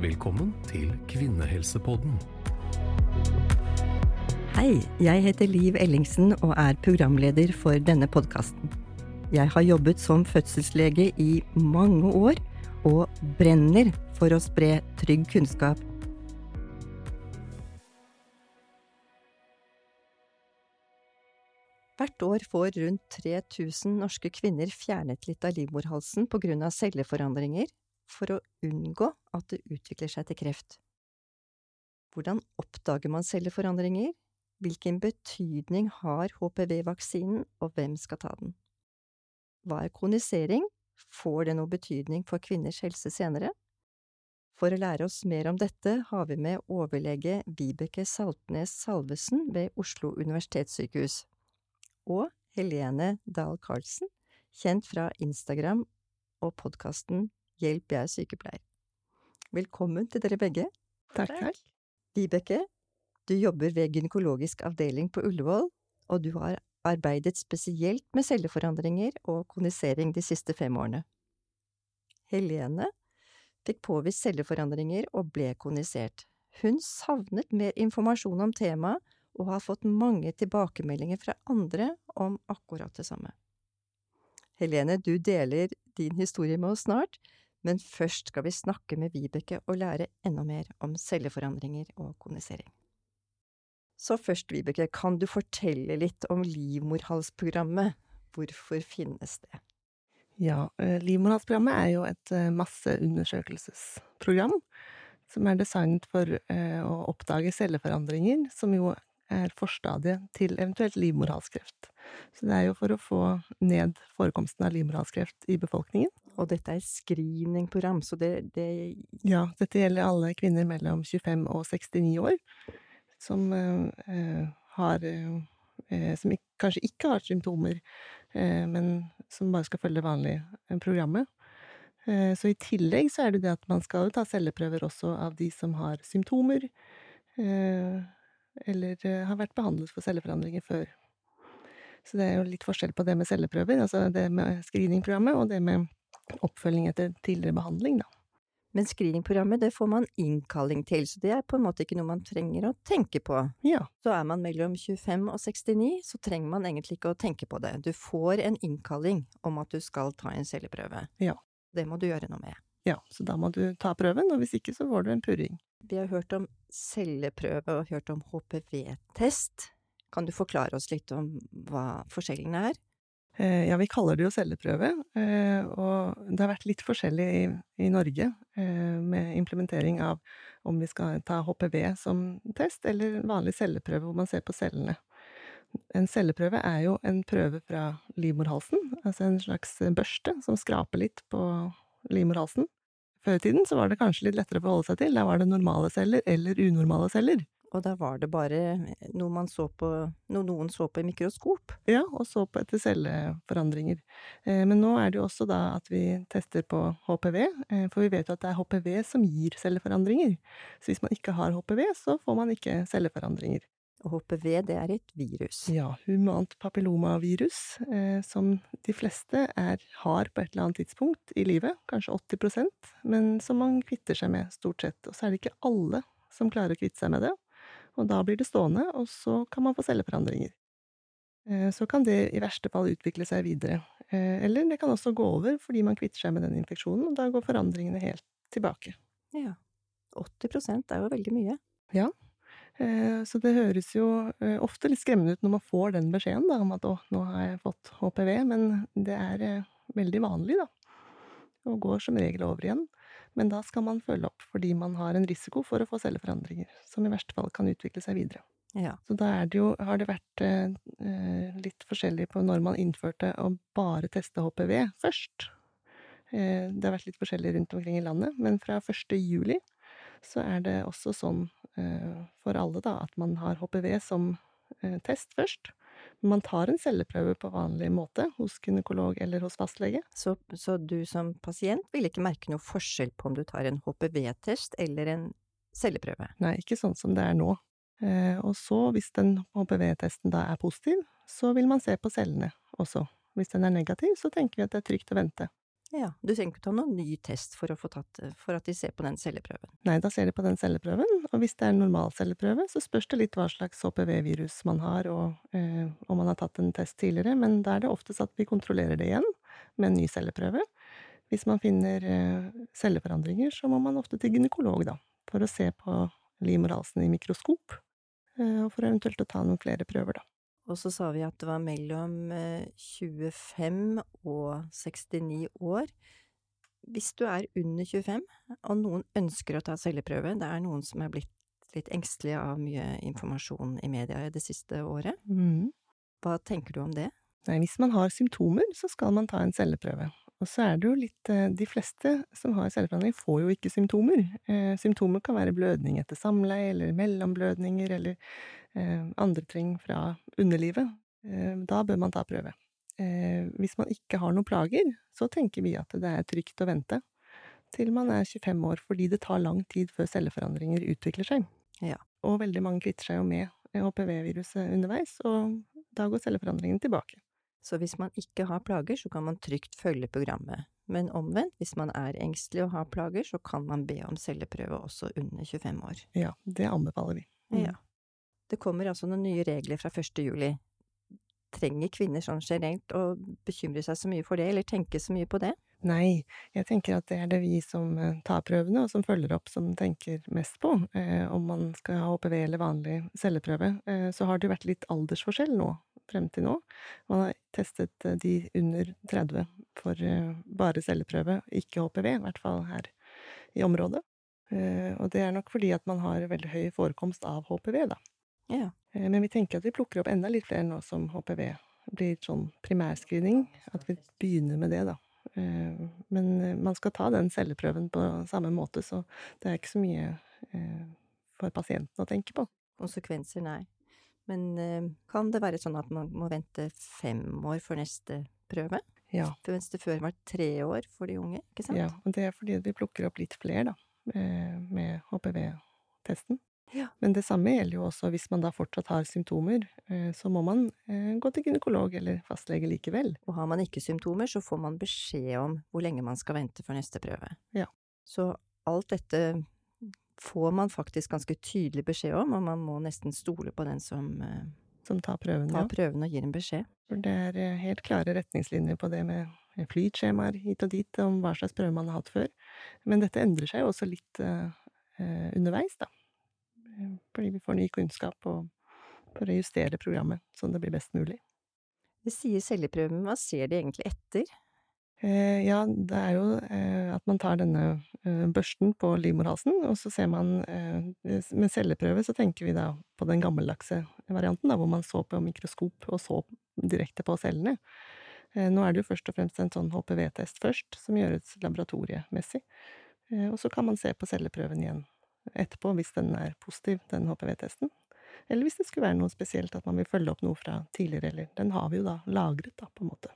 Velkommen til Kvinnehelsepodden. Hei, jeg heter Liv Ellingsen og er programleder for denne podkasten. Jeg har jobbet som fødselslege i mange år og brenner for å spre trygg kunnskap. Hvert år får rundt 3000 norske kvinner fjernet litt av livmorhalsen av celleforandringer for å unngå at det utvikler seg til kreft. Hvordan oppdager man celleforandringer? Hvilken betydning har HPV-vaksinen, og hvem skal ta den? Hva er kronisering? Får det noe betydning for kvinners helse senere? For å lære oss mer om dette har vi med overlege Vibeke Saltnes Salvesen ved Oslo universitetssykehus, og Helene Dahl Karlsen, kjent fra Instagram og podkasten Hjelp, jeg er sykepleier. Velkommen til dere begge. Takk, takk. Vibeke, du jobber ved gynekologisk avdeling på Ullevål, og du har arbeidet spesielt med celleforandringer og konisering de siste fem årene. Helene fikk påvist celleforandringer og ble konisert. Hun savnet mer informasjon om temaet og har fått mange tilbakemeldinger fra andre om akkurat det samme. Helene, du deler din historie med oss snart, men først skal vi snakke med Vibeke og lære enda mer om celleforandringer og konisering. Så først, Vibeke, kan du fortelle litt om livmorhalsprogrammet? Hvorfor finnes det? Ja, livmorhalsprogrammet er jo et masseundersøkelsesprogram som er designet for å oppdage celleforandringer, som jo er forstadiet til eventuelt livmorhalskreft. Så det er jo for å få ned forekomsten av livmorhalskreft i befolkningen. Og dette er screeningprogram, så det, det Ja, dette gjelder alle kvinner mellom 25 og 69 år som eh, har eh, Som kanskje ikke har symptomer, eh, men som bare skal følge det vanlige programmet. Så i tillegg så er det det at man skal ta celleprøver også av de som har symptomer, eller har vært behandlet for celleforandringer før. Så det er jo litt forskjell på det med celleprøver, altså det med screeningprogrammet, og det med oppfølging etter tidligere behandling, da. Men screeningprogrammet, det får man innkalling til, så det er på en måte ikke noe man trenger å tenke på. Ja. Så er man mellom 25 og 69, så trenger man egentlig ikke å tenke på det. Du får en innkalling om at du skal ta en celleprøve. Ja. Det må du gjøre noe med. Ja, så da må du ta prøven, og hvis ikke så får du en purring. Vi har hørt om celleprøve og hørt om HPV-test. Kan du forklare oss litt om hva forskjellene er? Ja, vi kaller det jo celleprøve, og det har vært litt forskjellig i, i Norge med implementering av om vi skal ta HPV som test, eller vanlig celleprøve hvor man ser på cellene. En celleprøve er jo en prøve fra livmorhalsen, altså en slags børste som skraper litt på livmorhalsen. Før i tiden så var det kanskje litt lettere å forholde seg til, da var det normale celler eller unormale celler. Og da var det bare noe man så på, noe noen så på i mikroskop? Ja, og så på etter celleforandringer. Men nå er det jo også da at vi tester på HPV, for vi vet jo at det er HPV som gir celleforandringer. Så hvis man ikke har HPV, så får man ikke celleforandringer. Og HPV, det er et virus? Ja, humant papillomavirus, som de fleste er, har på et eller annet tidspunkt i livet, kanskje 80% men som man kvitter seg med, stort sett. Og så er det ikke alle som klarer å kvitte seg med det og da blir det stående, og så kan man få celleforandringer. Så kan det i verste fall utvikle seg videre, eller det kan også gå over fordi man kvitter seg med den infeksjonen, og da går forandringene helt tilbake. Ja, 80% er jo veldig mye. Ja, så det høres jo ofte litt skremmende ut når man får den beskjeden da, om at å, nå har jeg fått HPV, men det er veldig vanlig, da, og går som regel over igjen. Men da skal man følge opp fordi man har en risiko for å få celleforandringer, som i verste fall kan utvikle seg videre. Ja. Så da det jo, har det vært eh, litt forskjellig på når man innførte å bare teste HPV først. Eh, det har vært litt forskjellig rundt omkring i landet, men fra 1. juli så er det også sånn eh, for alle, da, at man har HPV som test først. Man tar en celleprøve på vanlig måte hos gynekolog eller hos fastlege. Så, så, du som pasient vil ikke merke noe forskjell på om du tar en HPV-test eller en celleprøve? Nei, ikke sånn som det er nå. Eh, og så, hvis den HPV-testen da er positiv, så vil man se på cellene også. Hvis den er negativ, så tenker vi at det er trygt å vente. Ja, du trenger ikke ta noen ny test for, tatt, for at de ser på den celleprøven. Nei, da ser de på den celleprøven, og hvis det er en normal celleprøve, så spørs det litt hva slags HPV-virus man har, og eh, om man har tatt en test tidligere, men da er det oftest at vi kontrollerer det igjen med en ny celleprøve. Hvis man finner eh, celleforandringer, så må man ofte til gynekolog, da, for å se på livmorhalsen i mikroskop, eh, og for eventuelt å ta noen flere prøver, da. Og så sa vi at det var mellom 25 eh, og 69 år. Hvis du er under 25, og noen ønsker å ta celleprøve, det er noen som er blitt litt engstelige av mye informasjon i media i det siste året, mm. hva tenker du om det? Nei, hvis man har symptomer, så skal man ta en celleprøve. Og så er det jo litt eh, De fleste som har celleforandring, får jo ikke symptomer. Eh, symptomer kan være blødning etter samleie, eller mellomblødninger, eller andre ting fra underlivet. Eh, da bør man ta prøve. Eh, hvis man ikke har noen plager, så tenker vi at det er trygt å vente til man er 25 år, fordi det tar lang tid før celleforandringer utvikler seg. Ja. Og veldig mange kvitter seg jo med HPV-viruset underveis, og da går celleforandringene tilbake. Så hvis man ikke har plager, så kan man trygt følge programmet. Men omvendt, hvis man er engstelig og har plager, så kan man be om celleprøve også under 25 år. Ja, det anbefaler vi. Mm. Ja. Det kommer altså noen nye regler fra 1. juli. Trenger kvinner sånn generelt å bekymre seg så mye for det, eller tenke så mye på det? Nei, jeg tenker at det er det vi som eh, tar prøvene og som følger opp, som tenker mest på. Eh, om man skal ha HPV eller vanlig celleprøve. Eh, så har det jo vært litt aldersforskjell nå frem til nå. Man har testet eh, de under 30 for eh, bare celleprøve, ikke HPV, i hvert fall her i området. Eh, og det er nok fordi at man har veldig høy forekomst av HPV, da. Ja. Men vi tenker at vi plukker opp enda litt flere nå som HPV blir sånn primærscreening. At vi begynner med det, da. Men man skal ta den celleprøven på samme måte, så det er ikke så mye for pasienten å tenke på. Konsekvenser, nei. Men eh, kan det være sånn at man må vente fem år for neste prøve? Ja. Mens det før var tre år for de unge, ikke sant? Ja, og det er fordi vi plukker opp litt flere, da, eh, med HPV-testen. Ja. Men det samme gjelder jo også hvis man da fortsatt har symptomer, eh, så må man gå til gynekolog eller fastlege likevel. Og har man ikke symptomer, så får man beskjed om hvor lenge man skal vente for neste prøve. Ja. Så alt dette får man faktisk ganske tydelig beskjed om, og man må nesten stole på den som eh, som tar prøven, tar prøven og gir en beskjed. For det er eh, helt klare retningslinjer på det med flytskjemaer hit og dit om hva slags prøve man har hatt før. Men dette endrer seg jo også litt underveis, da. Fordi vi får ny kunnskap og for å justere programmet sånn det blir best mulig. Det sier celleprøven, hva ser de egentlig etter? Eh, ja, det er jo eh, at man tar denne eh, børsten på livmorhalsen, og så ser man Med celleprøve så tenker vi da på den gammeldagse varianten, da, hvor man så på mikroskop og så direkte på cellene. Nå er det jo først og fremst en sånn HPV-test først, som gjøres laboratoriemessig. Og så kan man se på celleprøven igjen etterpå, hvis den er positiv, den HPV-testen. Eller hvis det skulle være noe spesielt, at man vil følge opp noe fra tidligere, eller Den har vi jo da lagret, da, på en måte.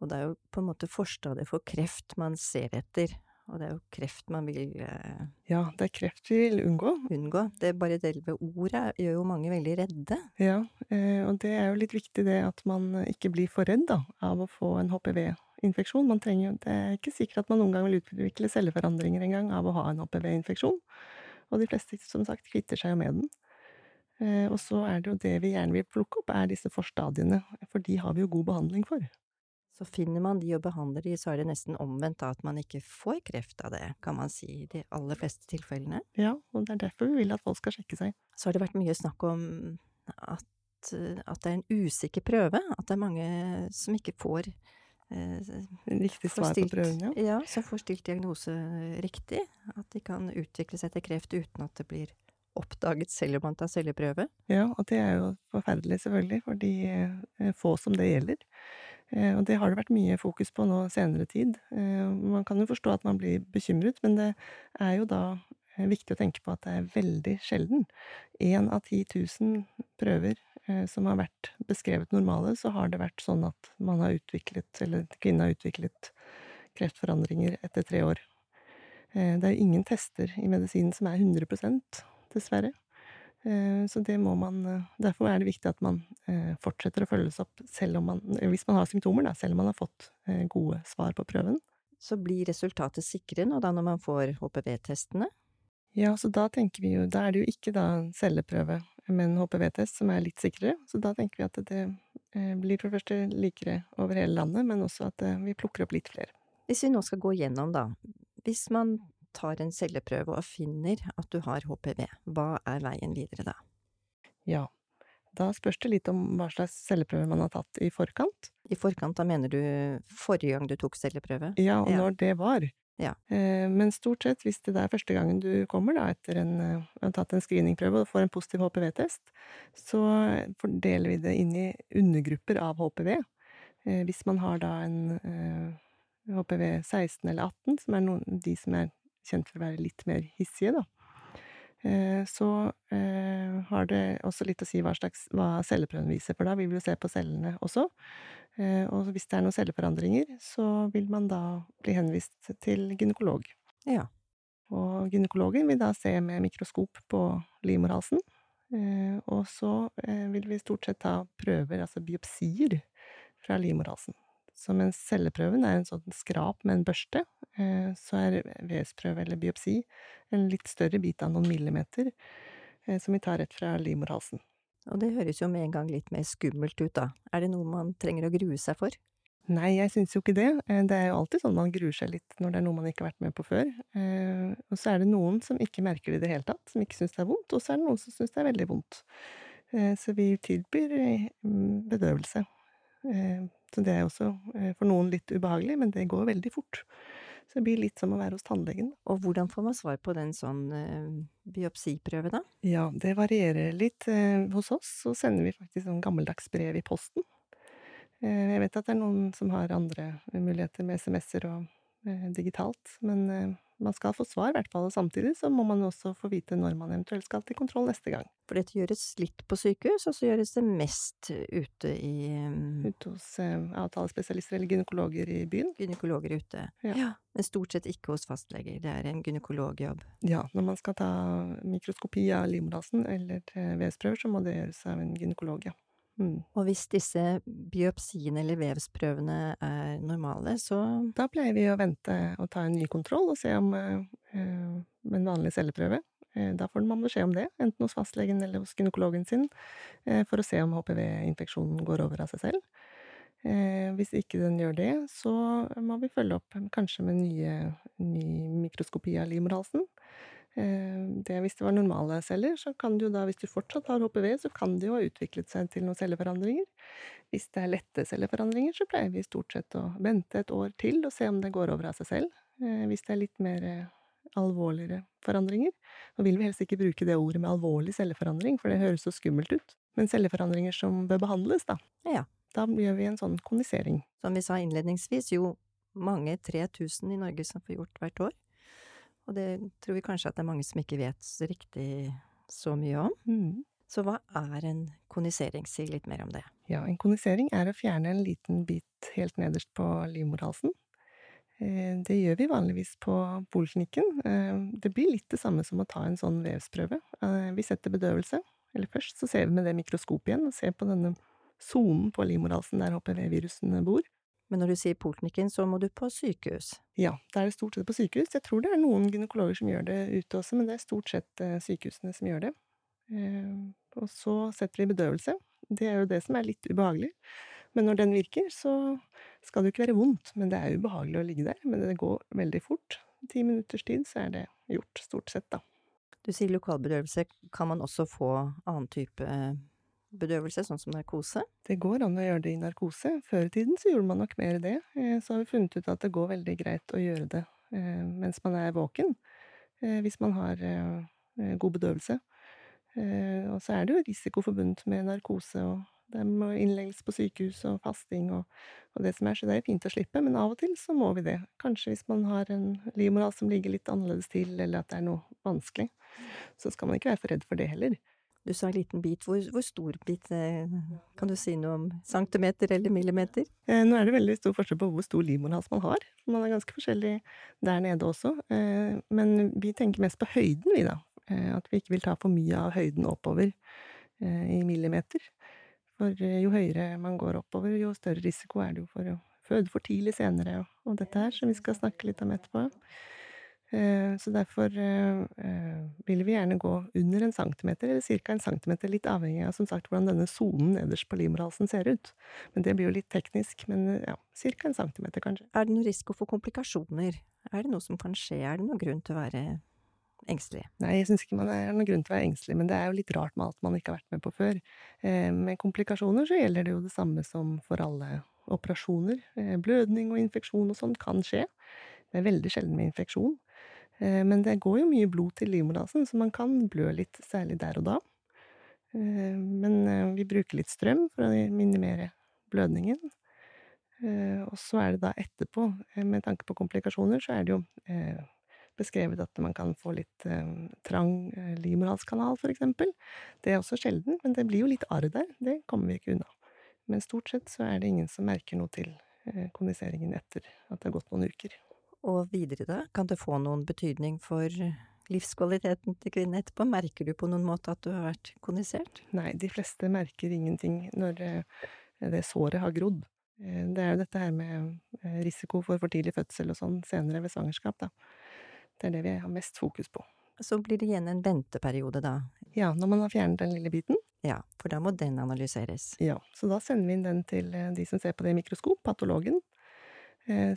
Og det er jo på en måte forstadiet for kreft man ser etter, og det er jo kreft man vil eh, Ja, det er kreft vi vil unngå. Unngå. Det er bare det ved ordet gjør jo mange veldig redde. Ja, eh, og det er jo litt viktig det at man ikke blir for redd da, av å få en HPV-infeksjon. Man trenger jo Det er ikke sikkert at man noen gang vil utvikle celleforandringer engang av å ha en HPV-infeksjon. Og de fleste, som sagt, kvitter seg jo med den. Eh, og så er det jo det vi gjerne vil plukke opp, er disse forstadiene, for de har vi jo god behandling for. Så finner man de og behandler de, så er det nesten omvendt da at man ikke får kreft av det, kan man si, i de aller fleste tilfellene. Ja, og det er derfor vi vil at folk skal sjekke seg. Så har det vært mye snakk om at, at det er en usikker prøve, at det er mange som ikke får eh, Riktig svar stilt, på prøven, ja. Som får stilt diagnose riktig. At de kan utvikle seg til kreft uten at det blir oppdaget selv om man tar celleprøve. Ja, og det er jo forferdelig, selvfølgelig, for de eh, få som det gjelder. Eh, og det har det vært mye fokus på nå senere tid. Eh, man kan jo forstå at man blir bekymret, men det er jo da eh, viktig å tenke på at det er veldig sjelden. Én av 10 000 prøver som har vært beskrevet normale, så har det vært sånn at man har utviklet, eller kvinnen har utviklet kreftforandringer etter tre år. Det er ingen tester i medisinen som er 100 dessverre. Eh, så det må man eh, Derfor er det viktig at man eh, fortsetter å følges opp selv om man, hvis man har symptomer, da, selv om man har fått gode svar på prøven. Så blir resultatet sikre nå da når man får HPV-testene? Ja, så da tenker vi jo Da er det jo ikke da celleprøve, men HPV-test som er litt sikrere. Så da tenker vi at det eh, blir for det første likere over hele landet, men også at eh, vi plukker opp litt flere. Hvis vi nå skal gå gjennom, da. Hvis man tar en celleprøve og finner at du har HPV, hva er veien videre da? Ja, da spørs det litt om hva slags celleprøve man har tatt i forkant. I forkant, da mener du forrige gang du tok celleprøve? Ja, og Ja. når det var. Ja. Eh, Men stort sett, hvis det er første gangen du kommer da, etter en, eh, har tatt en screeningprøve og får en positiv HPV-test, så fordeler vi det inn i undergrupper av HPV. Eh, Hvis man har da en eh, HPV 16 eller 18, som er noen, de som er kjent for å være litt mer hissige, da, eh, så eh, har det også litt å si hva slags hva celleprøven viser, for da vil vi jo se på cellene også. Eh, Og hvis det er noen celleforandringer, så vil man da bli henvist til gynekolog. Ja. Og gynekologen vil da se med mikroskop på livmorhalsen. Eh, Og så eh, vil vi stort sett ta prøver, altså biopsier, fra livmorhalsen. Så mens celleprøven er en sånn skrap med en børste, så er vevsprøve eller biopsi en litt større bit av noen millimeter, som vi tar rett fra livmorhalsen. Og det høres jo med en gang litt mer skummelt ut, da. Er det noe man trenger å grue seg for? Nei, jeg syns jo ikke det. Eh, Det er jo alltid sånn man gruer seg litt når det er noe man ikke har vært med på før. Eh, Og så er det noen som ikke merker det i det hele tatt, som ikke syns det er vondt, og så er det noen som syns det er veldig vondt. Eh, Så vi tilbyr bedøvelse. Så det er også for noen litt ubehagelig, men det går veldig fort. Så det blir litt som å være hos tannlegen. Og hvordan får man svar på den sånn eh, biopsiprøve, da? Ja, det varierer litt. Eh, Hos oss så sender vi faktisk sånn gammeldags brev i posten. Eh, Jeg vet at det er noen som har andre muligheter med SMS-er og eh, digitalt, men eh, man skal få svar, i hvert fall. Og samtidig så må man også få vite når man eventuelt skal til kontroll neste gang. For dette gjøres litt på sykehus, og så gjøres det mest ute i eh, Ute hos eh, avtalespesialister eller gynekologer i byen. gynekologer ute. Ja. Men stort sett ikke hos fastleger. Det er en gynekologjobb. Ja, når man skal ta mikroskopi av livmorhalsen eller eh, vevsprøver, så må det gjøres av en gynekolog, ja. Mm. Og hvis disse biopsiene eller vevsprøvene er normale, så Da pleier vi å vente og ta en ny kontroll og se om eh, eh, med en vanlig celleprøve. Eh, Da får man beskjed om det, enten hos fastlegen eller hos gynekologen sin, eh, for å se om HPV-infeksjonen går over av seg selv. Eh, Hvis ikke den gjør det, så må vi følge opp eh, kanskje med nye, ny mikroskopi av livmorhalsen. Eh, Det, hvis det var normale celler, så kan det jo da, hvis du fortsatt har HPV, så kan det jo ha utviklet seg til noen celleforandringer. Hvis det er lette celleforandringer, så pleier vi stort sett å vente et år til og se om det går over av seg selv. Eh, Hvis det er litt mer eh, alvorligere forandringer. Nå vil vi helst ikke bruke det ordet med alvorlig celleforandring, for det høres så skummelt ut. Men celleforandringer som bør behandles, da. Ja. Da gjør vi en sånn kondisering. som vi sa innledningsvis, jo mange 3000 i Norge som får gjort hvert år. Og det tror vi kanskje at det er mange som ikke vet riktig så mye om. Mm. Så hva er en konisering? Si litt mer om det. Ja, en kondisering er å fjerne en liten bit helt nederst på livmorhalsen. Eh, Det gjør vi vanligvis på poliklinikken. Eh, Det blir litt det samme som å ta en sånn vevsprøve. Eh, Vi setter bedøvelse. Eller først så ser vi med det mikroskopet igjen, og ser på denne sonen på livmorhalsen der HPV-virusen bor. Men når du sier poliklinikken, så må du på sykehus. Ja, det er det stort sett på sykehus. Jeg tror det er noen gynekologer som gjør det ute også, men det er stort sett eh, sykehusene som gjør det. Eh, Og så setter vi bedøvelse. Det er jo det som er litt ubehagelig. Men når den virker, så skal det jo ikke være vondt. Men det er ubehagelig å ligge der. Men det går veldig fort. Ti minutters tid, så er det gjort, stort sett, da. Du sier lokalbedøvelse. Kan man også få annen type eh, bedøvelse, sånn som narkose? Det går an å gjøre det i narkose. Før i tiden så gjorde man nok mer det. Eh, Så har vi funnet ut at det går veldig greit å gjøre det eh, mens man er våken. eh, Hvis man har god bedøvelse. Og så er det jo risiko forbundet med narkose, og det må innleggelse på sykehus og fasting og, og det som er, så det er fint å slippe. Men av og til så må vi det. Kanskje hvis man har en livmoral som ligger litt annerledes til, eller at det er noe vanskelig. Så skal man ikke være for redd for det heller. Du sa en liten bit. Hvor, hvor stor bit? eh, Kan du si noe om centimeter eller millimeter? Eh, Nå er det veldig stor forskjell på hvor stor livmorhals man har. Man er ganske forskjellig der nede også. Eh, Men vi tenker mest på høyden, vi, da. At vi ikke vil ta for mye av høyden oppover i millimeter. For jo høyere man går oppover, jo større risiko er det jo for å føde for tidlig senere og dette her, som vi skal snakke litt om etterpå. Eh, så derfor eh, eh, vil vi gjerne gå under en centimeter, eller ca. en centimeter, litt avhengig av som sagt hvordan denne sonen nederst på livmorhalsen ser ut. Men det blir jo litt teknisk, men ja, ca. en centimeter, kanskje. Er det noen risiko for komplikasjoner? Er det noe som kan skje? Er det noen grunn til å være engstelig? Nei, jeg syns ikke man er noen grunn til å være engstelig, men det er jo litt rart med alt man ikke har vært med på før. Med komplikasjoner så gjelder det jo det samme som for alle operasjoner. Blødning og infeksjon og sånt kan skje. Det er veldig sjelden med infeksjon. Eh, men det går jo mye blod til livmorhalsen, så man kan blø litt, særlig der og da. Eh, men eh, vi bruker litt strøm for å minimere blødningen. Og så er det da etterpå, med tanke på komplikasjoner, så er det jo beskrevet at man kan få litt trang livmorhalskanal, eksempel. Det er også sjelden, men det blir jo litt arr der. Det kommer vi ikke unna. Men stort sett så er det ingen som merker noe til kondiseringen etter at det har gått noen uker. Og videre da, kan det få noen betydning for livskvaliteten til kvinnen etterpå? Merker du på noen måte at du har vært kondisert? Nei, de fleste merker ingenting når eh, det såret har grodd. Eh, det er jo dette her med eh, risiko for for tidlig fødsel og sånn senere ved svangerskap, da. Det er det vi har mest fokus på. Så blir det igjen en venteperiode, da? Ja, når man har fjernet den lille biten. Ja, for da må den analyseres. Ja, så da sender vi inn den til de som ser på det i mikroskop, patologen,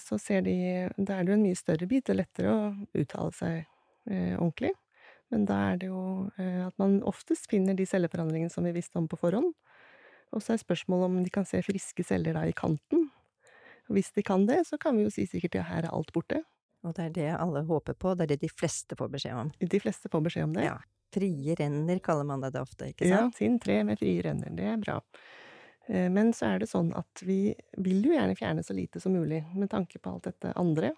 så ser de Da er det jo en mye større bit, det er lettere å uttale seg eh, ordentlig. Men da er det jo eh, at man oftest finner de celleforandringene som vi visste om på forhånd. Og så er spørsmålet om de kan se friske celler da i kanten. Hvis de kan det, så kan vi jo si sikkert ja, her er alt borte. Og det er det alle håper på, det er det de fleste får beskjed om. De fleste får beskjed om det. Ja. Frie renner kaller man det ofte, ikke sant? Ja, sin tre med frie renner, det er bra. Eh, men så er det sånn at vi vil jo gjerne fjerne så lite som mulig, med tanke på alt dette andre.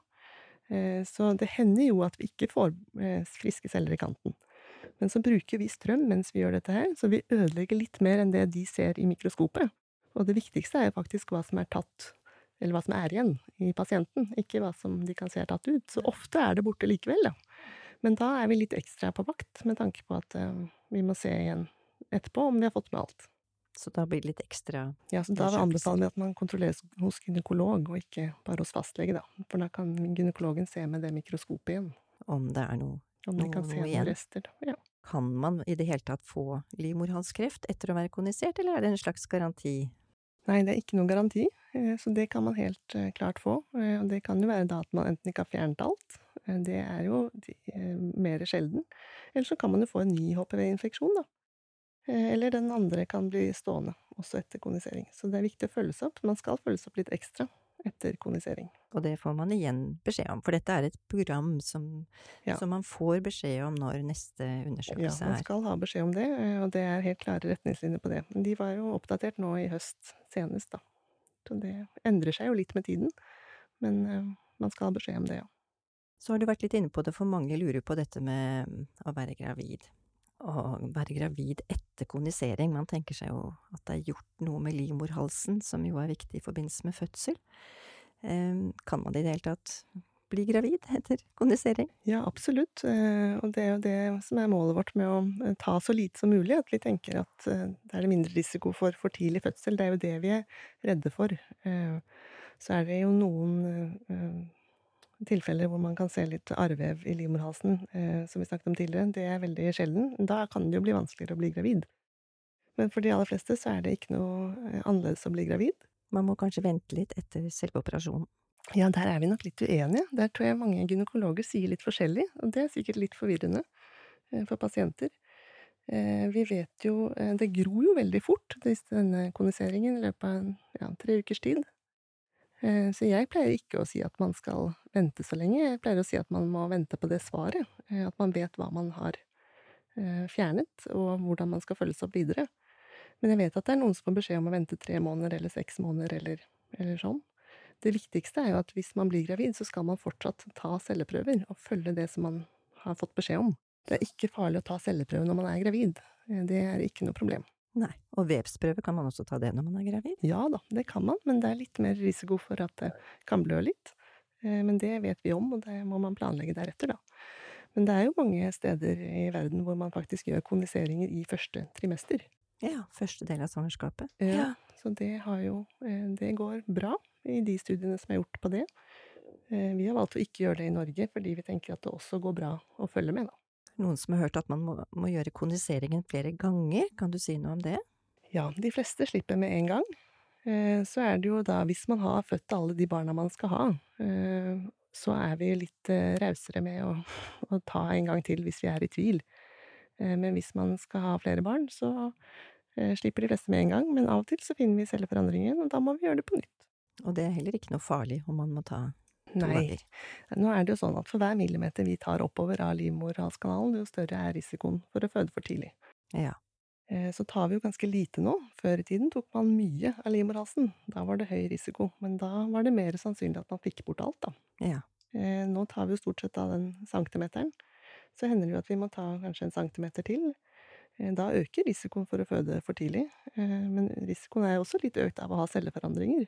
Eh, så det hender jo at vi ikke får eh, friske celler i kanten. Men så bruker vi strøm mens vi gjør dette her, så vi ødelegger litt mer enn det de ser i mikroskopet. Og det viktigste er jo faktisk hva som er tatt, eller hva som er igjen i pasienten, ikke hva som de kan se er tatt ut. Så ofte er det borte likevel, da. Men da er vi litt ekstra på vakt, med tanke på at vi må se igjen etterpå om vi har fått med alt. Så da blir det litt ekstra Ja, så da anbefaler vi at man kontrolleres hos gynekolog, og ikke bare hos fastlege, da. For da kan gynekologen se med det mikroskopet igjen. Om det er noe, Om de kan se noen rester, da. Ja. Kan man i det hele tatt få livmorhalskreft etter å være konisert, eller er det en slags garanti? Nei, det er ikke noen garanti, eh, så det kan man helt eh, klart få. Eh, og det kan jo være da at man enten ikke har fjernet alt, det er jo mer sjelden, eller så kan man jo få en ny HPV-infeksjon, da. Eh, eller den andre kan bli stående også etter kondisering. Så det er viktig å følges opp. Man skal følges opp litt ekstra etter kondisering. Og det får man igjen beskjed om, for dette er et program som, ja. som man får beskjed om når neste undersøkelse er. Ja, man skal ha beskjed om det, eh, og det er helt klare retningslinjer på det. Men de var jo oppdatert nå i høst senest, da. Så det endrer seg jo litt med tiden, men uh, man skal ha beskjed om det, ja. Så har du vært litt inne på det, for mange lurer på dette med å være gravid å være gravid etter kondisering. Man tenker seg jo at det er gjort noe med livmorhalsen, som jo er viktig i forbindelse med fødsel. Ehm, kan man i det hele tatt bli gravid etter kondisering? Ja, absolutt. Eh, og det er jo det som er målet vårt med å eh, ta så lite som mulig. At vi tenker at eh, det er mindre risiko for for tidlig fødsel. Det er jo det vi er redde for. Så er det jo noen tilfeller hvor man kan se litt arrvev i livmorhalsen, eh, som vi snakket om tidligere, det er veldig sjelden. Da kan det jo bli vanskeligere å bli gravid. Men for de aller fleste så er det ikke noe eh, annerledes å bli gravid. Man må kanskje vente litt etter selve operasjonen? Ja, der er vi nok litt uenige. Der tror jeg mange gynekologer sier litt forskjellig, og det er sikkert litt forvirrende eh, for pasienter. Eh, vi vet jo Det gror jo veldig fort, denne kondiseringen, i løpet av ja, tre ukers tid. Eh, så jeg pleier ikke å si at man skal vente så lenge, jeg pleier å si at man må vente på det svaret, eh, at man vet hva man har eh, fjernet, og hvordan man skal følges opp videre. Men jeg vet at det er noen som får beskjed om å vente tre måneder eller seks måneder eller, eller sånn. Det viktigste er jo at hvis man blir gravid, så skal man fortsatt ta celleprøver og følge det som man har fått beskjed om. Det er ikke farlig å ta celleprøve når man er gravid. Det er ikke noe problem. Nei. Og vevsprøve, kan man også ta det når man er gravid? Ja da, det kan man, men det er litt mer risiko for at det kan blø litt. Eh, men det vet vi om, og det må man planlegge deretter, da. Men det er jo mange steder i verden hvor man faktisk gjør kondiseringer i første trimester. Ja, første del av svangerskapet. Ja, så det har jo eh, Det går bra. i de studiene som er gjort på det. Eh, vi har valgt å ikke gjøre det i Norge, fordi vi tenker at det også går bra å følge med, da. Noen som har hørt at man må, må gjøre kondiseringen flere ganger, kan du si noe om det? Ja, de fleste slipper med en gang. Eh, så er det jo da, hvis man har født alle de barna man skal ha, eh, så er vi litt eh, rausere med å, å ta en gang til hvis vi er i tvil. Men hvis man skal ha flere barn, så slipper de fleste med en gang. Men av og til så finner vi celleforandringen, og da må vi gjøre det på nytt. Og det er heller ikke noe farlig om man må ta Nei. Nå er det jo sånn at for hver millimeter vi tar oppover av livmorhalskanalen, jo større er risikoen for å føde for tidlig. Ja. Så tar vi jo ganske lite nå. Før i tiden tok man mye av livmorhalsen. Da var det høy risiko, men da var det mer sannsynlig at man fikk bort alt, da. ja. Nå tar vi jo stort sett av den centimeteren. Så hender det jo at vi må ta kanskje en centimeter til. Da øker risikoen for å føde for tidlig, men risikoen er jo også litt økt av å ha celleforandringer.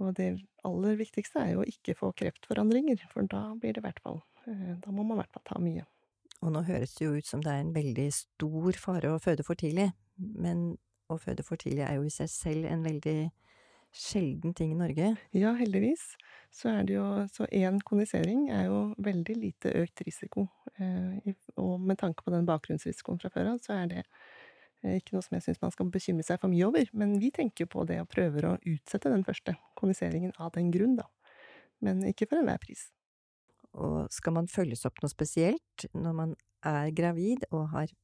Og det aller viktigste er jo å ikke få kreftforandringer, for da blir det i hvert fall Da må man i hvert fall ta mye. Og nå høres det jo ut som det er en veldig stor fare å føde for tidlig, men å føde for tidlig er jo i seg selv en veldig sjelden ting i Norge. Ja, heldigvis. Så er det jo Så én kondisering er jo veldig lite økt risiko. Eh, og med tanke på den bakgrunnsrisikoen fra før av, så er det eh, ikke noe som jeg syns man skal bekymre seg for mye over. Men vi tenker på det og prøver å utsette den første kondiseringen av den grunn, da. Men ikke for enhver pris. Og skal man følges opp noe spesielt når man er gravid og har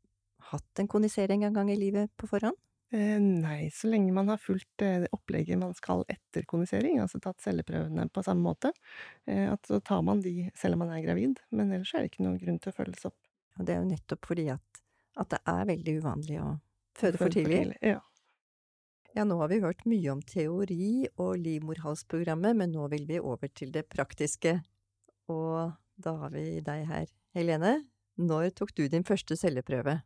hatt en kondisering en gang i livet på forhånd? Eh, nei, så lenge man har fulgt det opplegget man skal etter kondisering, altså tatt celleprøvene på samme måte, eh, at så tar man de selv om man er gravid, men ellers er det ikke noen grunn til å følges opp. Og det er jo nettopp fordi at, at det er veldig uvanlig å føde for tidlig. Ja. Ja, nå har vi hørt mye om teori og livmorhalsprogrammet, men nå vil vi over til det praktiske. Og da har vi deg her, Helene. Når tok du din første celleprøve?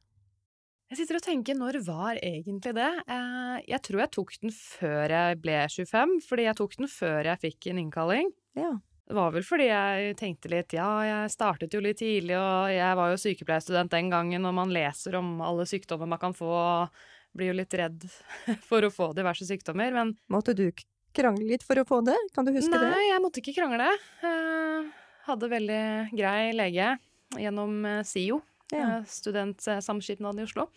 Jeg sitter og tenker, når var egentlig det? Eh, jeg tror jeg tok den før jeg ble 25, fordi jeg tok den før jeg fikk en innkalling. Ja. Det var vel fordi jeg tenkte litt ja, jeg startet jo litt tidlig, og jeg var jo sykepleierstudent den gangen, og man leser om alle sykdommer man kan få, og blir jo litt redd for å få diverse sykdommer, men Måtte du krangle litt for å få det? Kan du huske Nei, det? jeg måtte ikke krangle. Jeg hadde veldig grei lege gjennom eh, SIO, Ja. eh, Studentsamskipnaden i Oslo.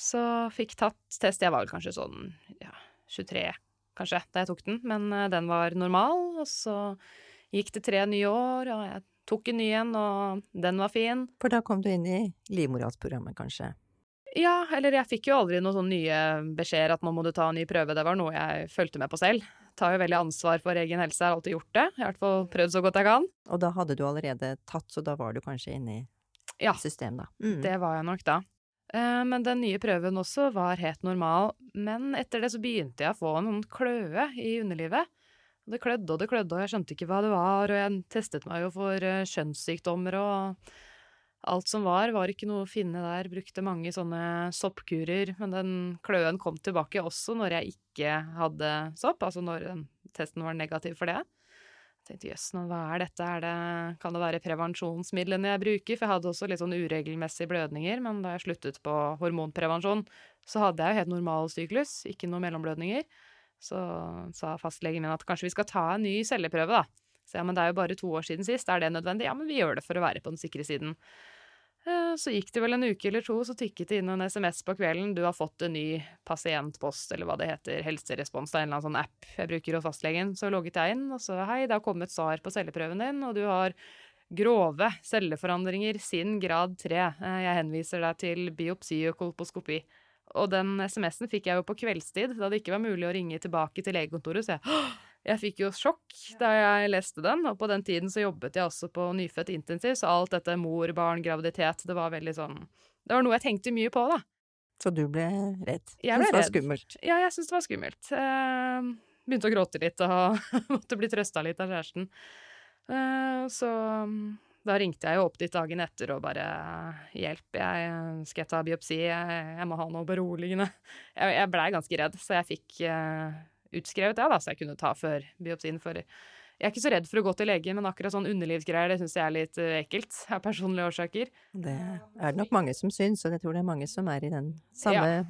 Så fikk tatt test. Jeg var vel kanskje sånn ja, 23, kanskje, da jeg tok den. Men eh, den var normal, og så gikk det tre nye år, og jeg tok en ny en, og den var fin. For da kom du inn i livmorhalsprogrammet, kanskje? Ja, eller jeg fikk jo aldri noen sånne nye beskjeder at nå må du ta en ny prøve. Det var noe jeg fulgte med på selv. Tar jo veldig ansvar for egen helse, jeg har alltid gjort det. Jeg har i hvert fall prøvd så godt jeg kan. Og da hadde du allerede tatt, så da var du kanskje inne i Ja. systemet, da. Mm. Det var jeg nok da. Eh, Men den nye prøven også var helt normal. Men etter det så begynte jeg å få noen kløe i underlivet. Det klødde og det klødde, og jeg skjønte ikke hva det var. Og jeg testet meg jo for eh, kjønnssykdommer og alt som var. Var ikke noe å finne der. Brukte mange sånne soppkurer. Men den kløen kom tilbake også når jeg ikke hadde sopp. Altså når testen var negativ for det. Jeg tenkte jøss, hva er dette, er det, kan det være prevensjonsmidlene jeg bruker? For jeg hadde også litt sånn uregelmessige blødninger, men da jeg sluttet på hormonprevensjon, så hadde jeg jo helt normal syklus, ikke noe mellomblødninger. Så sa fastlegen min at kanskje vi skal ta en ny celleprøve, da. Så ja, men det er jo bare to år siden sist, er det nødvendig? Ja, men vi gjør det for å være på den sikre siden. Eh, Så gikk det vel en uke eller to, så tikket det inn en SMS på kvelden. Du har fått en ny pasientpost, eller hva det heter, helserespons, det er en eller annen sånn app jeg bruker hos fastlegen. Så logget jeg inn, og så hei, det har kommet svar på celleprøven din, og du har grove celleforandringer, sin grad 3. Eh, Jeg henviser deg til biopsi og kolposkopi. Og den SMS-en fikk jeg jo på kveldstid, da det ikke var mulig å ringe tilbake til legekontoret, så jeg jeg fikk jo sjokk da jeg leste den, og på den tiden så jobbet jeg også på nyfødt intensiv, så alt dette mor, barn, graviditet, det var veldig sånn Det var noe jeg tenkte mye på, da. Så du ble redd? Jeg ble ble det var redd. skummelt? Ja, jeg syntes det var skummelt. Begynte å gråte litt og måtte bli trøsta litt av kjæresten. Eh, så da ringte jeg jo opp dit dagen etter og bare Hjelp, jeg skal jeg ta biopsi, jeg, jeg må ha noe beroligende. Jeg, jeg blei ganske redd, så jeg fikk eh, utskrevet det, da, så jeg kunne ta før biopsien. For jeg er ikke så redd for å gå til lege, men akkurat sånn underlivsgreier, det syns jeg er litt eh, ekkelt av personlige årsaker. Det er det nok mange som syns, og jeg tror det er mange som er i den samme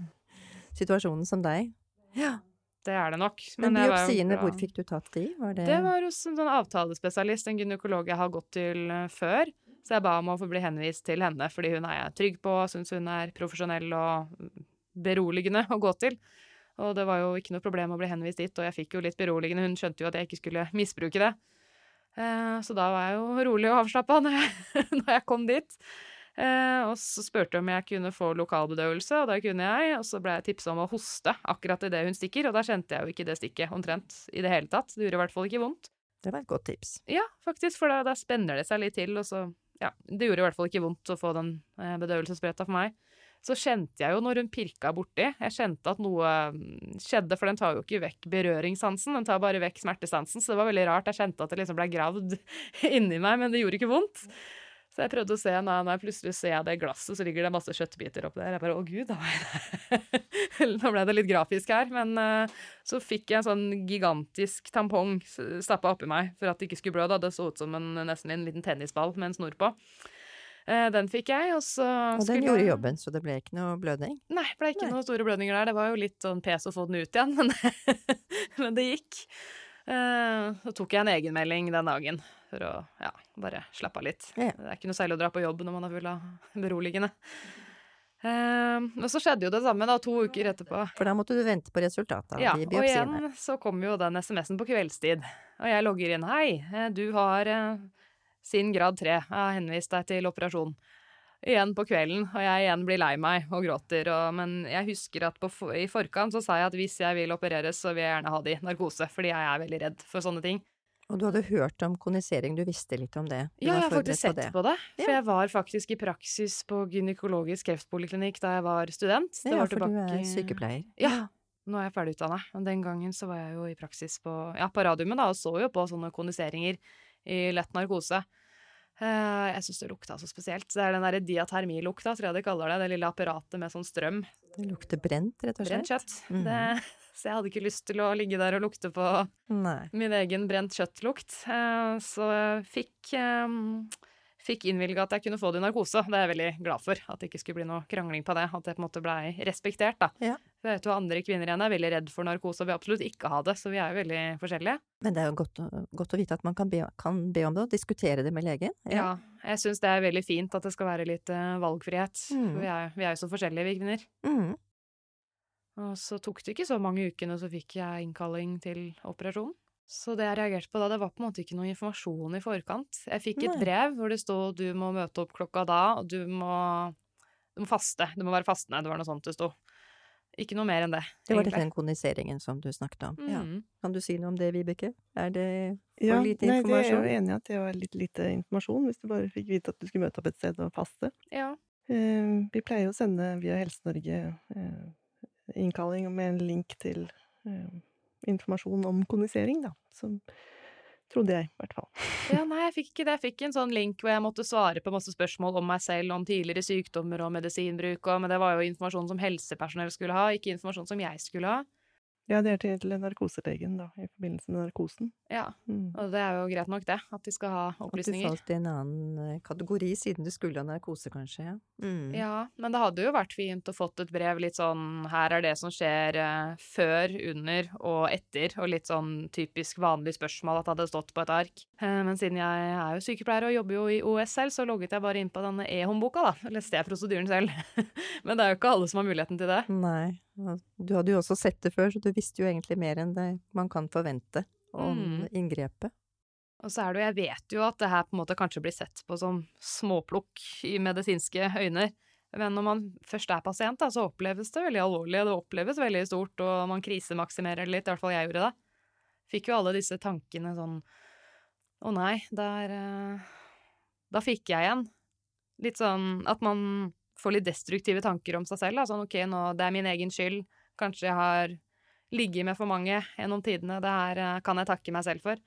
situasjonen som deg. Ja. Det er det nok. Men Men biopsiene, hvor fikk du tatt de? Var det, Det var hos en sånn avtalespesialist, en gynekolog jeg har gått til eh, før. Så jeg ba om å få bli henvist til henne, fordi hun er jeg trygg på, syns hun er profesjonell og beroligende å gå til. Og det var jo ikke noe problem å bli henvist dit, og jeg fikk jo litt beroligende. Hun skjønte jo at jeg ikke skulle misbruke det. Eh, så da var jeg jo rolig og avslappa når, når jeg kom dit. Eh, og så spurte hun om jeg kunne få lokalbedøvelse, og det kunne jeg. Og så ble jeg tipsa om å hoste akkurat idet hun stikker, og da kjente jeg jo ikke det stikket omtrent i det hele tatt. Det gjorde i hvert fall ikke vondt. det var et godt tips. Ja, faktisk, for da, da spenner det seg litt til, og så Ja, det gjorde i hvert fall ikke vondt å få den eh, bedøvelsessprøyta for meg. Så kjente jeg jo når hun pirka borti, jeg kjente at noe mm, skjedde, for den tar jo ikke vekk berøringssansen, den tar bare vekk smertesansen, så det var veldig rart. Jeg kjente at det liksom ble gravd inni meg, men det gjorde ikke vondt. Så jeg prøvde å se, når jeg plutselig ser jeg det glasset, så ligger det masse kjøttbiter oppi der. Jeg bare, å gud, da var jeg der. Nå ble det litt grafisk her, men eh, så fikk jeg en sånn gigantisk tampong stappa oppi meg for at det ikke skulle blø. da. Det så ut som en, nesten en liten tennisball med en snor på. Eh, Den fikk jeg, og så Og den gjorde jobben, så det ble ikke noe blødning. Nei, det ble ikke Nei. noen store blødninger der. Det var jo litt sånn pes å få den ut igjen, men, men det gikk. Eh, Så tok jeg en egenmelding den dagen for å ja, bare slappe av litt. Ja. Det er ikke noe særlig å dra på jobb når man er full av beroligende. Eh, Og så skjedde jo det samme da, to uker etterpå. For da måtte du vente på resultatet av Ja, de og igjen så kom jo den SMS-en på kveldstid. Og jeg logger inn. Hei, eh, du har eh, sin grad 3. Jeg har henvist deg til operasjon. Igjen på kvelden, og jeg igjen blir lei meg og gråter. Og, men jeg husker at på, i forkant så sa jeg at hvis jeg vil opereres, så vil jeg gjerne ha det i narkose. Fordi jeg er veldig redd for sånne ting. Og du hadde hørt om konisering, du visste litt om det? Du Ja, jeg har faktisk sett på det. For Ja. jeg var faktisk i praksis på gynekologisk kreftpoliklinikk da jeg var student. Det Ja, var for du er sykepleier. Ja. Nå er jeg ferdig utdanna. Men den gangen så var jeg jo i praksis på, ja, på radiumet da, og så jo på sånne koniseringer i lett narkose. Eh, jeg syns det lukta så spesielt. Det er den derre diatermilukta, tror jeg de kaller det. Det lille apparatet med sånn strøm. Det lukter brent, rett og slett. Brent kjøtt. Mhm. Det, så jeg hadde ikke lyst til å ligge der og lukte på Nei. min egen brent kjøttlukt. Eh, Så jeg fikk, eh, fikk innvilga at jeg kunne få det i narkose. Det er jeg veldig glad for. At det ikke skulle bli noe krangling på det. At det på en måte blei respektert, da. Ja. Jeg vet jo andre kvinner igjen er veldig redd for narkose og vil absolutt ikke ha det. Så vi er jo veldig forskjellige. Men det er jo godt, godt å vite at man kan be, kan be om det, og diskutere det med legen. Ja. Jeg syns det er veldig fint at det skal være litt eh, valgfrihet. Mm. Vi er, vi er jo så forskjellige, vi kvinner. Mm. Og så tok det ikke så mange ukene, så fikk jeg innkalling til operasjon. Så det jeg reagerte på da, det var på en måte ikke noe informasjon i forkant. Jeg fikk et Nei. brev hvor det sto du må møte opp klokka da, og du må, du må faste. Du må være fastende. Det var noe sånt det sto. Ikke noe mer enn det. Det var egentlig. den koniseringen som du snakket om. Ja. Mhm. Kan du si noe om det, Vibeke? Er det for Ja, lite nei, det er jeg jo enig i at det var litt lite informasjon, hvis du bare fikk vite at du skulle møte opp et sted og faste. Ja. Eh, vi pleier å sende via Helse-Norge eh, innkalling med en link til eh, informasjon om kondisering, da. Som trodde jeg, i hvert fall. ja, nei, jeg fikk ikke det. Jeg fikk en sånn link hvor jeg måtte svare på masse spørsmål om meg selv, om tidligere sykdommer og medisinbruk, og, men det var jo informasjon som helsepersonell skulle ha, ikke informasjon som jeg skulle ha. Ja, det er til narkoselegen, da, i forbindelse med narkosen. Ja, Mm. og det er jo greit nok det, at de skal ha At du opplysninger. falt i en annen eh, kategori siden du skulle ha narkose, kanskje? Ja. Mm. Ja, men det hadde jo vært fint å fått et brev litt sånn her er det som skjer eh, før, under og etter, og litt sånn typisk vanlig spørsmål at det hadde stått på et ark. Eh, men siden jeg er jo sykepleier og jobber jo i OS selv, så logget jeg bare inn på denne e-håndboka, da. Og leste jeg prosedyren selv. men det er jo ikke alle som har muligheten til det. Nei. Du hadde jo også sett det før, så du visste jo egentlig mer enn det man kan forvente om Mm. inngrepet. Og så er det jo, jeg vet jo at det her på en måte kanskje blir sett på som småplukk i medisinske øyne. Men når man først er pasient, da, så oppleves det veldig alvorlig, og det oppleves veldig stort, og man krisemaksimerer litt, i hvert fall jeg gjorde det. Fikk jo alle disse tankene sånn Å nei, der eh, Da fikk jeg igjen. Litt sånn at man får litt destruktive tanker om seg selv. Da. Sånn ok, nå, det er min egen skyld. Kanskje jeg har ligget med for mange gjennom tidene. Det her eh, kan jeg takke meg selv for.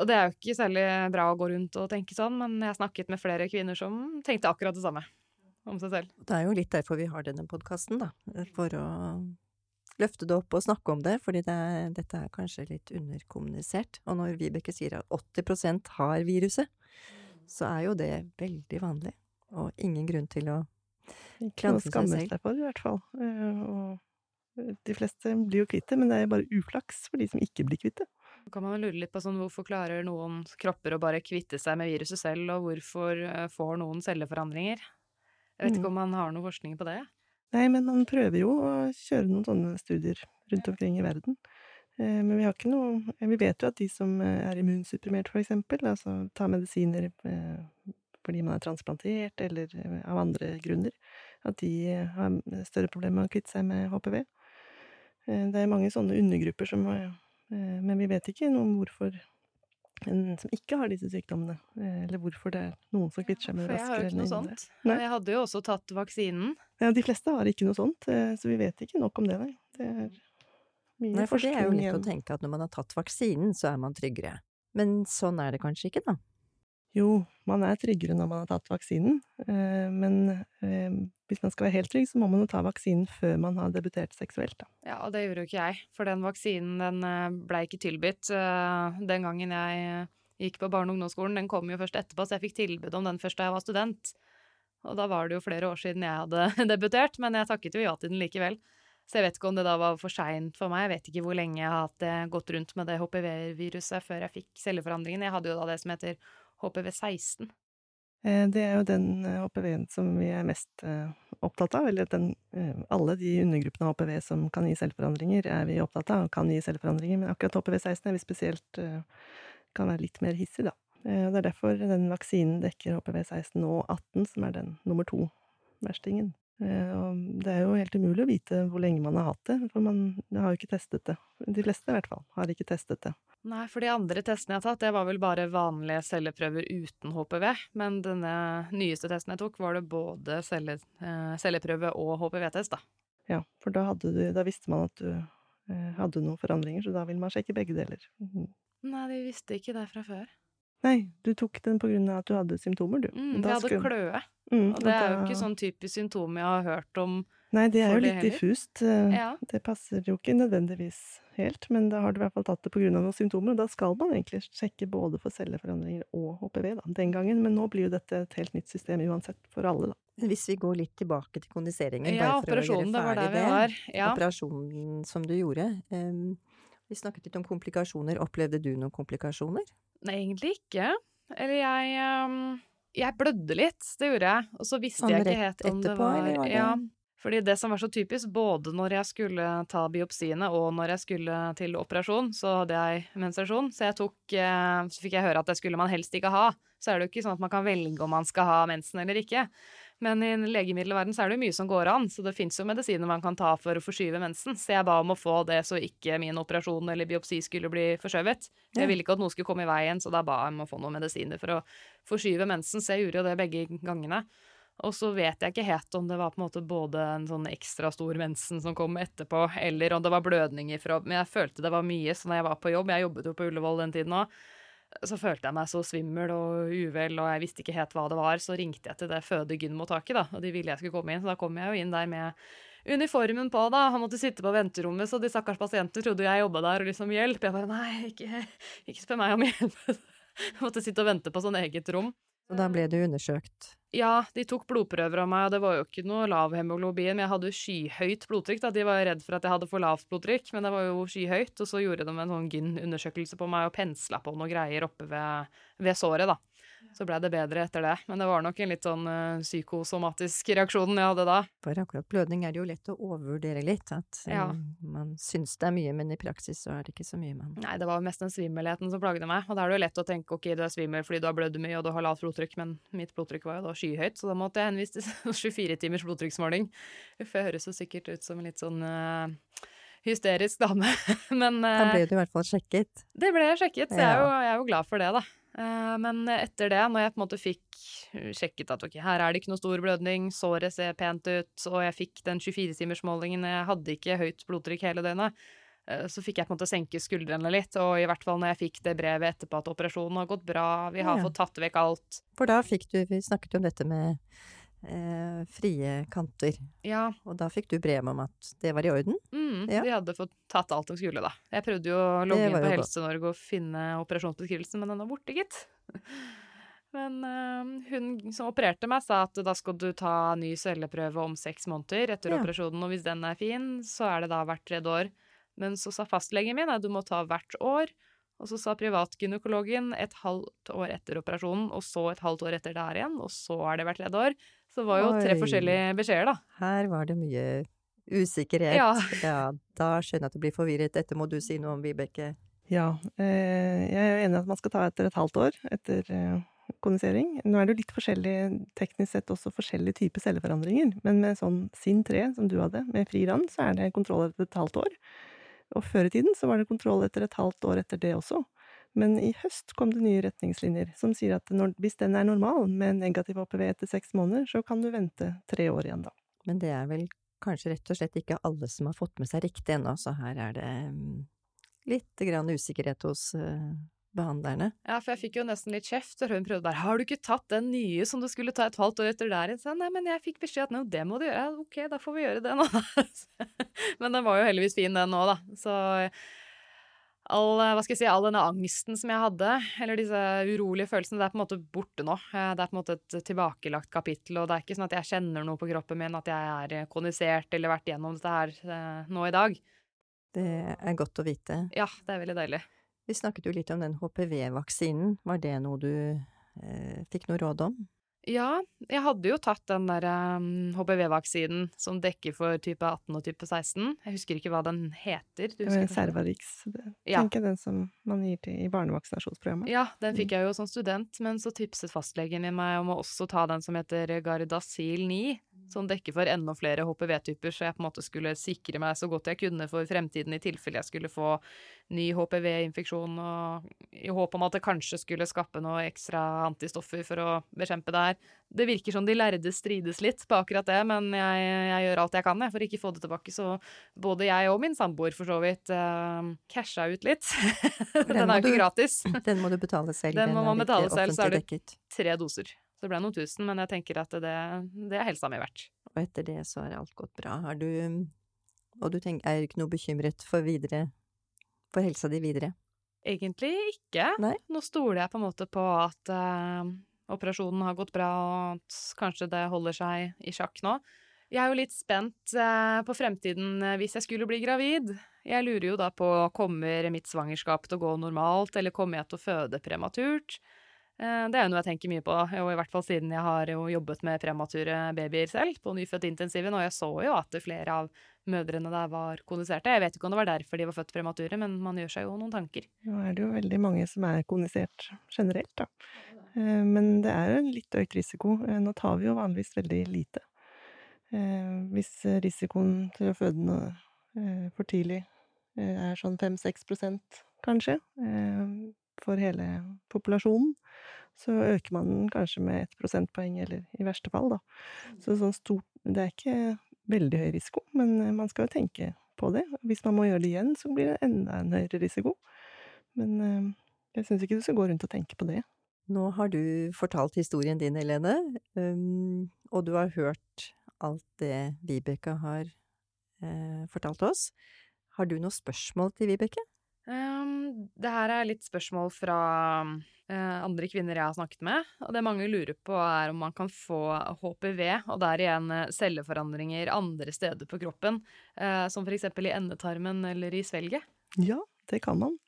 Og det er jo ikke særlig bra å gå rundt og tenke sånn, men jeg har snakket med flere kvinner som tenkte akkurat det samme om seg selv. Det er jo litt derfor vi har denne podkasten, da. For å løfte det opp og snakke om det, fordi det er, dette er kanskje litt underkommunisert. Og når Vibeke sier at 80% har viruset, så er jo det veldig vanlig. Og ingen grunn til å Ikke noe selv. seg skamme seg for, i hvert fall. Eh, og De fleste blir jo kvitt det, men det er bare uflaks for de som ikke blir kvitt det. Så kan man lure litt på sånn, hvorfor klarer noen kropper å bare kvitte seg med viruset selv, og hvorfor eh, får noen celleforandringer? Jeg vet Mm. ikke om man har noe forskning på det? Nei, men man prøver jo å kjøre noen sånne studier rundt omkring i verden. Eh, Men vi har ikke noe Vi vet jo at de som er immunsupprimert, for eksempel, altså tar medisiner eh, fordi man er transplantert eller eh, av andre grunner, at de har større problemer med å kvitte seg med HPV. Eh, Det er mange sånne undergrupper som eh, Men vi vet ikke noe om hvorfor en som ikke har disse sykdommene, eller hvorfor det er noen som kvitter seg med For det jeg har raskere jo ikke noe enn andre. sånt. Nei. Jeg hadde jo også tatt vaksinen. Ja, de fleste har ikke noe sånt, så vi vet ikke nok om det, nei. Det er mye Nei, for det er jo litt igjen. å tenke at når man har tatt vaksinen, så er man tryggere. Men sånn er det kanskje ikke, da. Jo, man er tryggere når man har tatt vaksinen, eh, men eh, hvis man skal være helt trygg, så må man jo ta vaksinen før man har debutert seksuelt, da. Ja, og det gjorde jo ikke jeg. For den vaksinen den eh, blei ikke tilbudt den gangen jeg gikk på barne- og ungdomsskolen. Den kom jo først etterpå, så jeg fikk tilbud om den først da jeg var student. Og da var det jo flere år siden jeg hadde debutert, men jeg takket jo ja til den likevel. Så jeg vet ikke om det da var for seint for meg. Jeg vet ikke hvor lenge jeg har gått rundt med det HPV-viruset før jeg fikk celleforandringen. Jeg hadde jo da det som heter HPV16. Eh, Det er jo den eh, HPV-en som vi er mest eh, opptatt av, eller den, eh, alle de undergruppene av HPV som kan gi selvforandringer, er vi opptatt av, og kan gi selvforandringer, men akkurat HPV-16 er vi spesielt, eh, kan være litt mer hissig, da. Eh, Det er derfor den vaksinen dekker HPV-16 og 18, som er den nummer to-verstingen. Eh, Og det er jo helt umulig å vite hvor lenge man har hatt det, for man har jo ikke testet det. De fleste i hvert fall har ikke testet det. Nei, for de andre testene jeg har tatt, det var vel bare vanlige celleprøver uten HPV. Men denne nyeste testen jeg tok, var det både celle, eh, celleprøve og HPV-test, da. Ja, for da, hadde du, da visste man at du eh, hadde noen forandringer, så da vil man sjekke begge deler. Mm. Nei, de visste ikke det fra før. Nei, du tok den på grunn av at du hadde symptomer, du. Mm, jeg hadde skulle- kløe, Mm, og det er jo ikke sånn typisk symptom jeg har hørt om. Nei, det er jo litt heller. diffust. eh, Ja. Det passer jo ikke nødvendigvis helt, men da har du i hvert fall tatt det av noen symptomer, og da skal man egentlig sjekke både for celleforandringer og HPV, da, den gangen. Men nå blir jo dette et helt nytt system uansett, for alle, da. Hvis vi går litt tilbake til kondiseringen, Ja, bare for å gjøre operasjonen, det var ferdig det. var. Ja. Operasjonen som du gjorde. Um, vi snakket litt om komplikasjoner. Opplevde du noen komplikasjoner? Nei, egentlig ikke. Eller jeg um Jeg blødde litt, det gjorde jeg. Og så visste Sånn jeg ikke helt om det var, eller var det- Ja. Fordi det som var så typisk, både når jeg skulle ta biopsiene og når jeg skulle til operasjon, så hadde jeg menstruasjon. Så jeg tok eh, Så fikk jeg høre at det skulle man helst ikke ha. Så er det jo ikke sånn at man kan velge om man skal ha mensen eller ikke. Men i legemiddelverden så er det jo mye som går an, så det fins jo medisiner man kan ta for å forskyve mensen. Så jeg ba om å få det så ikke min operasjon eller biopsi skulle bli forskjøvet. Jeg ville ikke at noe skulle komme i veien, så da ba jeg om å få noen medisiner for å forskyve mensen, så jeg gjorde jo det begge gangene. Og så vet jeg ikke helt om det var på en måte både en sånn ekstra stor mensen som kom etterpå, eller om det var blødninger fra Men jeg følte det var mye, så når jeg var på jobb Jeg jobbet jo på Ullevål den tiden òg. Så følte jeg meg så svimmel og uvel, og jeg visste ikke helt hva det var. Så ringte jeg til det føde-gyn-mottaket, da, og de ville jeg skulle komme inn. Så da kom jeg jo inn der med uniformen på, da. Han måtte sitte på venterommet, så de stakkars pasientene trodde jeg jobba der og liksom hjelp. Jeg bare nei, ikke, ikke spør meg om hjelp. Jeg måtte sitte og vente på sånn eget rom. Og da ble du undersøkt. Ja, de tok blodprøver av meg, og det var jo ikke noe lav hemoglobin, jeg hadde jo skyhøyt blodtrykk. da. De var redd for at jeg hadde for lavt blodtrykk, men det var jo skyhøyt. Og så gjorde de en sånn gyn-undersøkelse på meg og pensla på noe greier oppe ved, ved såret, da. Så blei det bedre etter det. Men det var nok en litt sånn eh, psykosomatisk reaksjon jeg hadde da. For akkurat blødning er det jo lett å overvurdere litt. At eh, Ja. man syns det er mye, men i praksis så er det ikke så mye man Nei, det var mest den svimmelheten som plagde meg. Og da er det jo lett å tenke ok, du er svimmel fordi du har blødd mye og du har lavt blodtrykk, men mitt blodtrykk var jo da skyhøyt, så da måtte jeg henvise til 24 timers blodtrykksmåling. Uff, jeg høres jo sikkert ut som en litt sånn eh, hysterisk dame, men Da ble du i hvert fall sjekket. det ble sjekket, så jeg er, jo, jeg er jo glad for det, da. Eh, Men etter det, når jeg på en måte fikk sjekket at ok, her er det ikke noe stor blødning, såret ser pent ut, og jeg fikk den 24-timersmålingen, jeg hadde ikke høyt blodtrykk hele døgnet, eh, så fikk jeg på en måte senke skuldrene litt, og i hvert fall når jeg fikk det brevet etterpå at operasjonen har gått bra, vi har Ja. fått tatt vekk alt. For da fikk du Vi snakket jo om dette med eh, frie kanter. Ja, Og da fikk du brev om at det var i orden. mm, Ja. de hadde fått tatt alt de skulle, da. Jeg prøvde jo å logge inn på. Helse-Norge og finne operasjonsbeskrivelsen, men den var borte, gitt. Men øh, hun som opererte meg, sa at da skal du ta ny celleprøve om seks måneder etter Ja. operasjonen, og hvis den er fin, så er det da hvert tredje år. Men så sa fastlegen min at du må ta hvert år, og så sa privatgynekologen et halvt år etter operasjonen, og så et halvt år etter der igjen, og så er det hvert tredje år. Så det var jo tre forskjellige beskjeder, da. Her var det mye usikkerhet. Ja. da skjønner jeg at du blir forvirret. Dette må du si noe om, Vibeke. Ja, eh, jeg er enig i at man skal ta etter et halvt år etter eh, kondisering. Nå er det jo litt forskjellig, teknisk sett også forskjellige typer celleforandringer, men med sånn SIN3, som du hadde, med fri rand, så er det kontroll etter et halvt år. Og før i tiden så var det kontroll etter et halvt år etter det også. Men i høst kom det nye retningslinjer som sier at når, hvis den er normal med negativ HPV etter seks måneder, så kan du vente tre år igjen da. Men det er vel kanskje rett og slett ikke alle som har fått med seg riktig ennå, så her er det mm, litt grann usikkerhet hos eh, behandlerne. Ja, for jeg fikk jo nesten litt kjeft, og hun prøvde bare 'Har du ikke tatt den nye som du skulle ta et halvt år etter der igjen?' Så jeg, nei, men jeg fikk beskjed at no, det må du gjøre. Ja, ok, da får vi gjøre det nå. men den var jo heldigvis fin, den òg, da. Så all, hva skal jeg si, all denne angsten som jeg hadde, eller disse urolige følelsene, det er på en måte borte nå. Eh, Det er på en måte et tilbakelagt kapittel, og det er ikke sånn at jeg kjenner noe på kroppen min, at jeg er kondisert eller vært gjennom dette her eh, nå i dag. Det er godt å vite. Ja, det er veldig deilig. Vi snakket jo litt om den HPV-vaksinen. Var det noe du eh, fikk noe råd om? Ja, jeg hadde jo tatt den der um, HPV-vaksinen som dekker for type 18 og type 16. Jeg husker ikke hva den heter. Du husker det? Cervarix, Ja. tenker den som man gir til i barnevaksinasjonsprogrammet. Ja, den fikk jeg jo som student, men så tipset fastlegen min meg om å også ta den som heter Gardasil 9, som dekker for enda flere HPV-typer, så jeg på en måte skulle sikre meg så godt jeg kunne for fremtiden i tilfelle jeg skulle få ny HPV-infeksjon, og i håp om at det kanskje skulle skape noe ekstra antistoffer for å bekjempe det her. Det virker som de lærde strides litt på akkurat det, men jeg, jeg gjør alt jeg kan jeg, for ikke få det tilbake, så både jeg og min samboer for så vidt uh, casha ut litt. den den er jo ikke gratis. Den må du betale selv. Den må man er betale selv, så er det- dekket. Tre doser. Så det ble noen tusen, men jeg tenker at det, det er helsa mi verdt. Og etter det så har alt gått bra. Har du Og du tenker, er ikke noe bekymret for videre For helsa di videre? Egentlig ikke. Nei. Nå stoler jeg på en måte på at eh, operasjonen har gått bra, og at kanskje det holder seg i sjakk nå. Jeg er jo litt spent eh, på fremtiden eh, hvis jeg skulle bli gravid. Jeg lurer jo da på kommer mitt svangerskap til å gå normalt, eller kommer jeg til å føde prematurt? Eh, Det er jo noe jeg tenker mye på, og i hvert fall siden jeg har jo jobbet med premature babyer selv på nyfødtintensiven, og jeg så jo at flere av mødrene der var kondiserte. Jeg vet ikke om det var derfor de var født premature, men man gjør seg jo noen tanker. Nå er det jo veldig mange som er kondisert generelt, da. Eh, Men det er jo en litt økt risiko. Eh, Nå tar vi jo vanligvis veldig lite. Eh, Hvis risikoen til å føde noe for tidlig er sånn 5-6 prosent, kanskje, for hele populasjonen, så øker man den kanskje med ett prosentpoeng, eller i verste fall, da. Så sånn stort Det er ikke veldig høy risiko, men man skal jo tenke på det. Hvis man må gjøre det igjen, så blir det enda en høyere risiko. Men jeg syns ikke du skal gå rundt og tenke på det. Nå har du fortalt historien din, Helene, um, og du har hørt alt det Vibeke har eh, fortalt oss. Har du noen spørsmål til Vibeke? Um, det her er litt spørsmål fra uh, andre kvinner jeg har snakket med. Og det mange lurer på, er om man kan få HPV, og der igjen eh, celleforandringer andre steder på kroppen. Uh, som for eksempel i endetarmen eller i svelget. Ja, det kan man.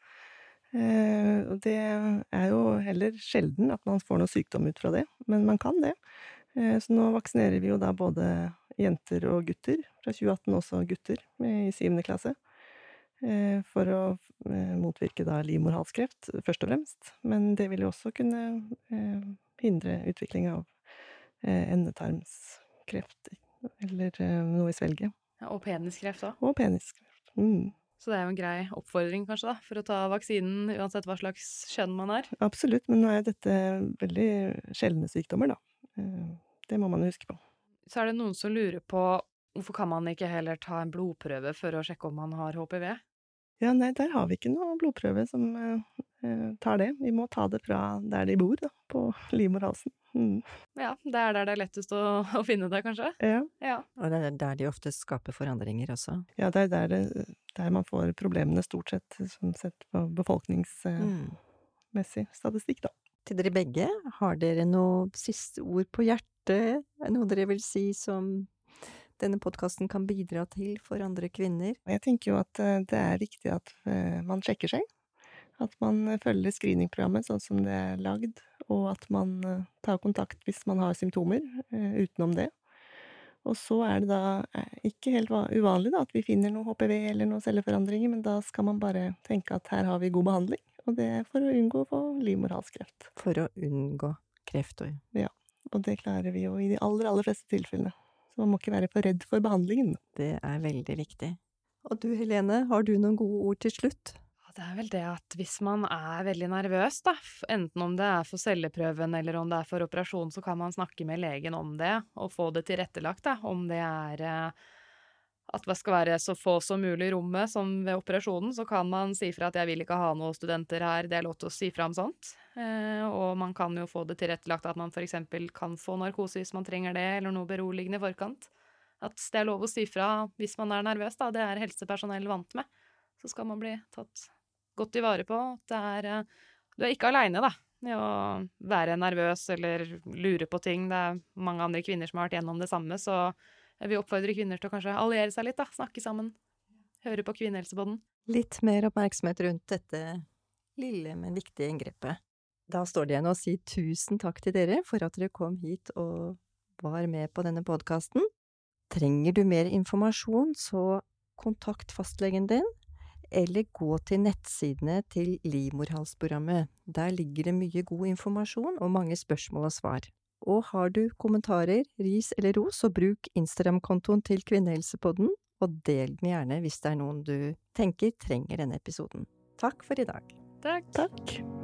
Eh, og det er jo heller sjelden at man får noe sykdom ut fra det, men man kan det. Eh, så nå vaksinerer vi jo da både jenter og gutter, fra 2018 også gutter i syvende klasse, eh, for å eh, motvirke da livmorhalskreft, først og fremst. Men det vil jo også kunne eh, hindre utvikling av eh, endetarmskreft, eller eh, noe i svelget, Ja, og peniskreft òg. og peniskreft. Mm. Så det er jo en grei oppfordring kanskje da, for å ta vaksinen uansett hva slags kjønn man er. Absolutt, men nå er dette veldig sjeldne sykdommer, da. Eh, Det må man jo huske på. Så er det noen som lurer på hvorfor kan man ikke heller ta en blodprøve for å sjekke om man har HPV? Ja, nei, der har vi ikke noe blodprøve som eh, tar det. Vi må ta det fra der de bor, da, på livmorhalsen. Mm. Ja, det er der det er lettest å, å finne det, kanskje. Ja. Ja. Og det er der de ofte skaper forandringer også. ja, det er der, det, der man får problemene stort sett, som sett på befolkningsmessig Mm. statistikk, da. til dere begge. Har dere noe siste ord på hjertet? Noe dere vil si som denne podkasten kan bidra til for andre kvinner? Jeg tenker jo at eh, det er viktig at eh, man sjekker seg. At man følger screeningprogrammet sånn som det er lagd, og at man eh, tar kontakt hvis man har symptomer utenom det. Og så er det da ikke helt uvanlig da, at vi finner noe HPV eller noen celleforandringer, men da skal man bare tenke at her har vi god behandling, og det er for å unngå å få livmorhalskreft. For å unngå kreft, og Ja, og det klarer vi jo i de aller, aller fleste tilfellene. Så man må ikke være for redd for behandlingen. Det er veldig viktig. Og du Helene, har du noen gode ord til slutt? Det er vel det at hvis man er veldig nervøs, da, enten om det er for celleprøven eller om det er for operasjon, så kan man snakke med legen om det og få det tilrettelagt, da. Om det er eh, at det skal være så få som mulig i rommet som ved operasjonen, så kan man si fra at jeg vil ikke ha noen studenter her, det er lov til å si fra om sånt. Eh, og man kan jo få det tilrettelagt at man f.eks. kan få narkose hvis man trenger det, eller noe beroligende i forkant. At det er lov å si fra hvis man er nervøs, da. Det er helsepersonell vant med. Så skal man bli tatt godt i vare på. Det er eh, Du er ikke aleine, da, i å være nervøs eller lure på ting. Det er mange andre kvinner som har vært gjennom det samme, så vi oppfordrer kvinner til å kanskje alliere seg litt, da. Snakke sammen. Høre på Kvinnehelsebåten. Litt mer oppmerksomhet rundt dette lille, men viktige inngrepet. Da står det igjen å si tusen takk til dere for at dere kom hit og var med på denne podkasten. Trenger du mer informasjon, så kontakt fastlegen din, eller gå til nettsidene til Livmorhalsprogrammet. Der ligger det mye god informasjon og mange spørsmål og svar. Og har du kommentarer, ris eller ros, så bruk Instagram-kontoen til Kvinnehelsepodden, og del den gjerne hvis det er noen du tenker trenger denne episoden. Takk for i dag. Takk. Takk.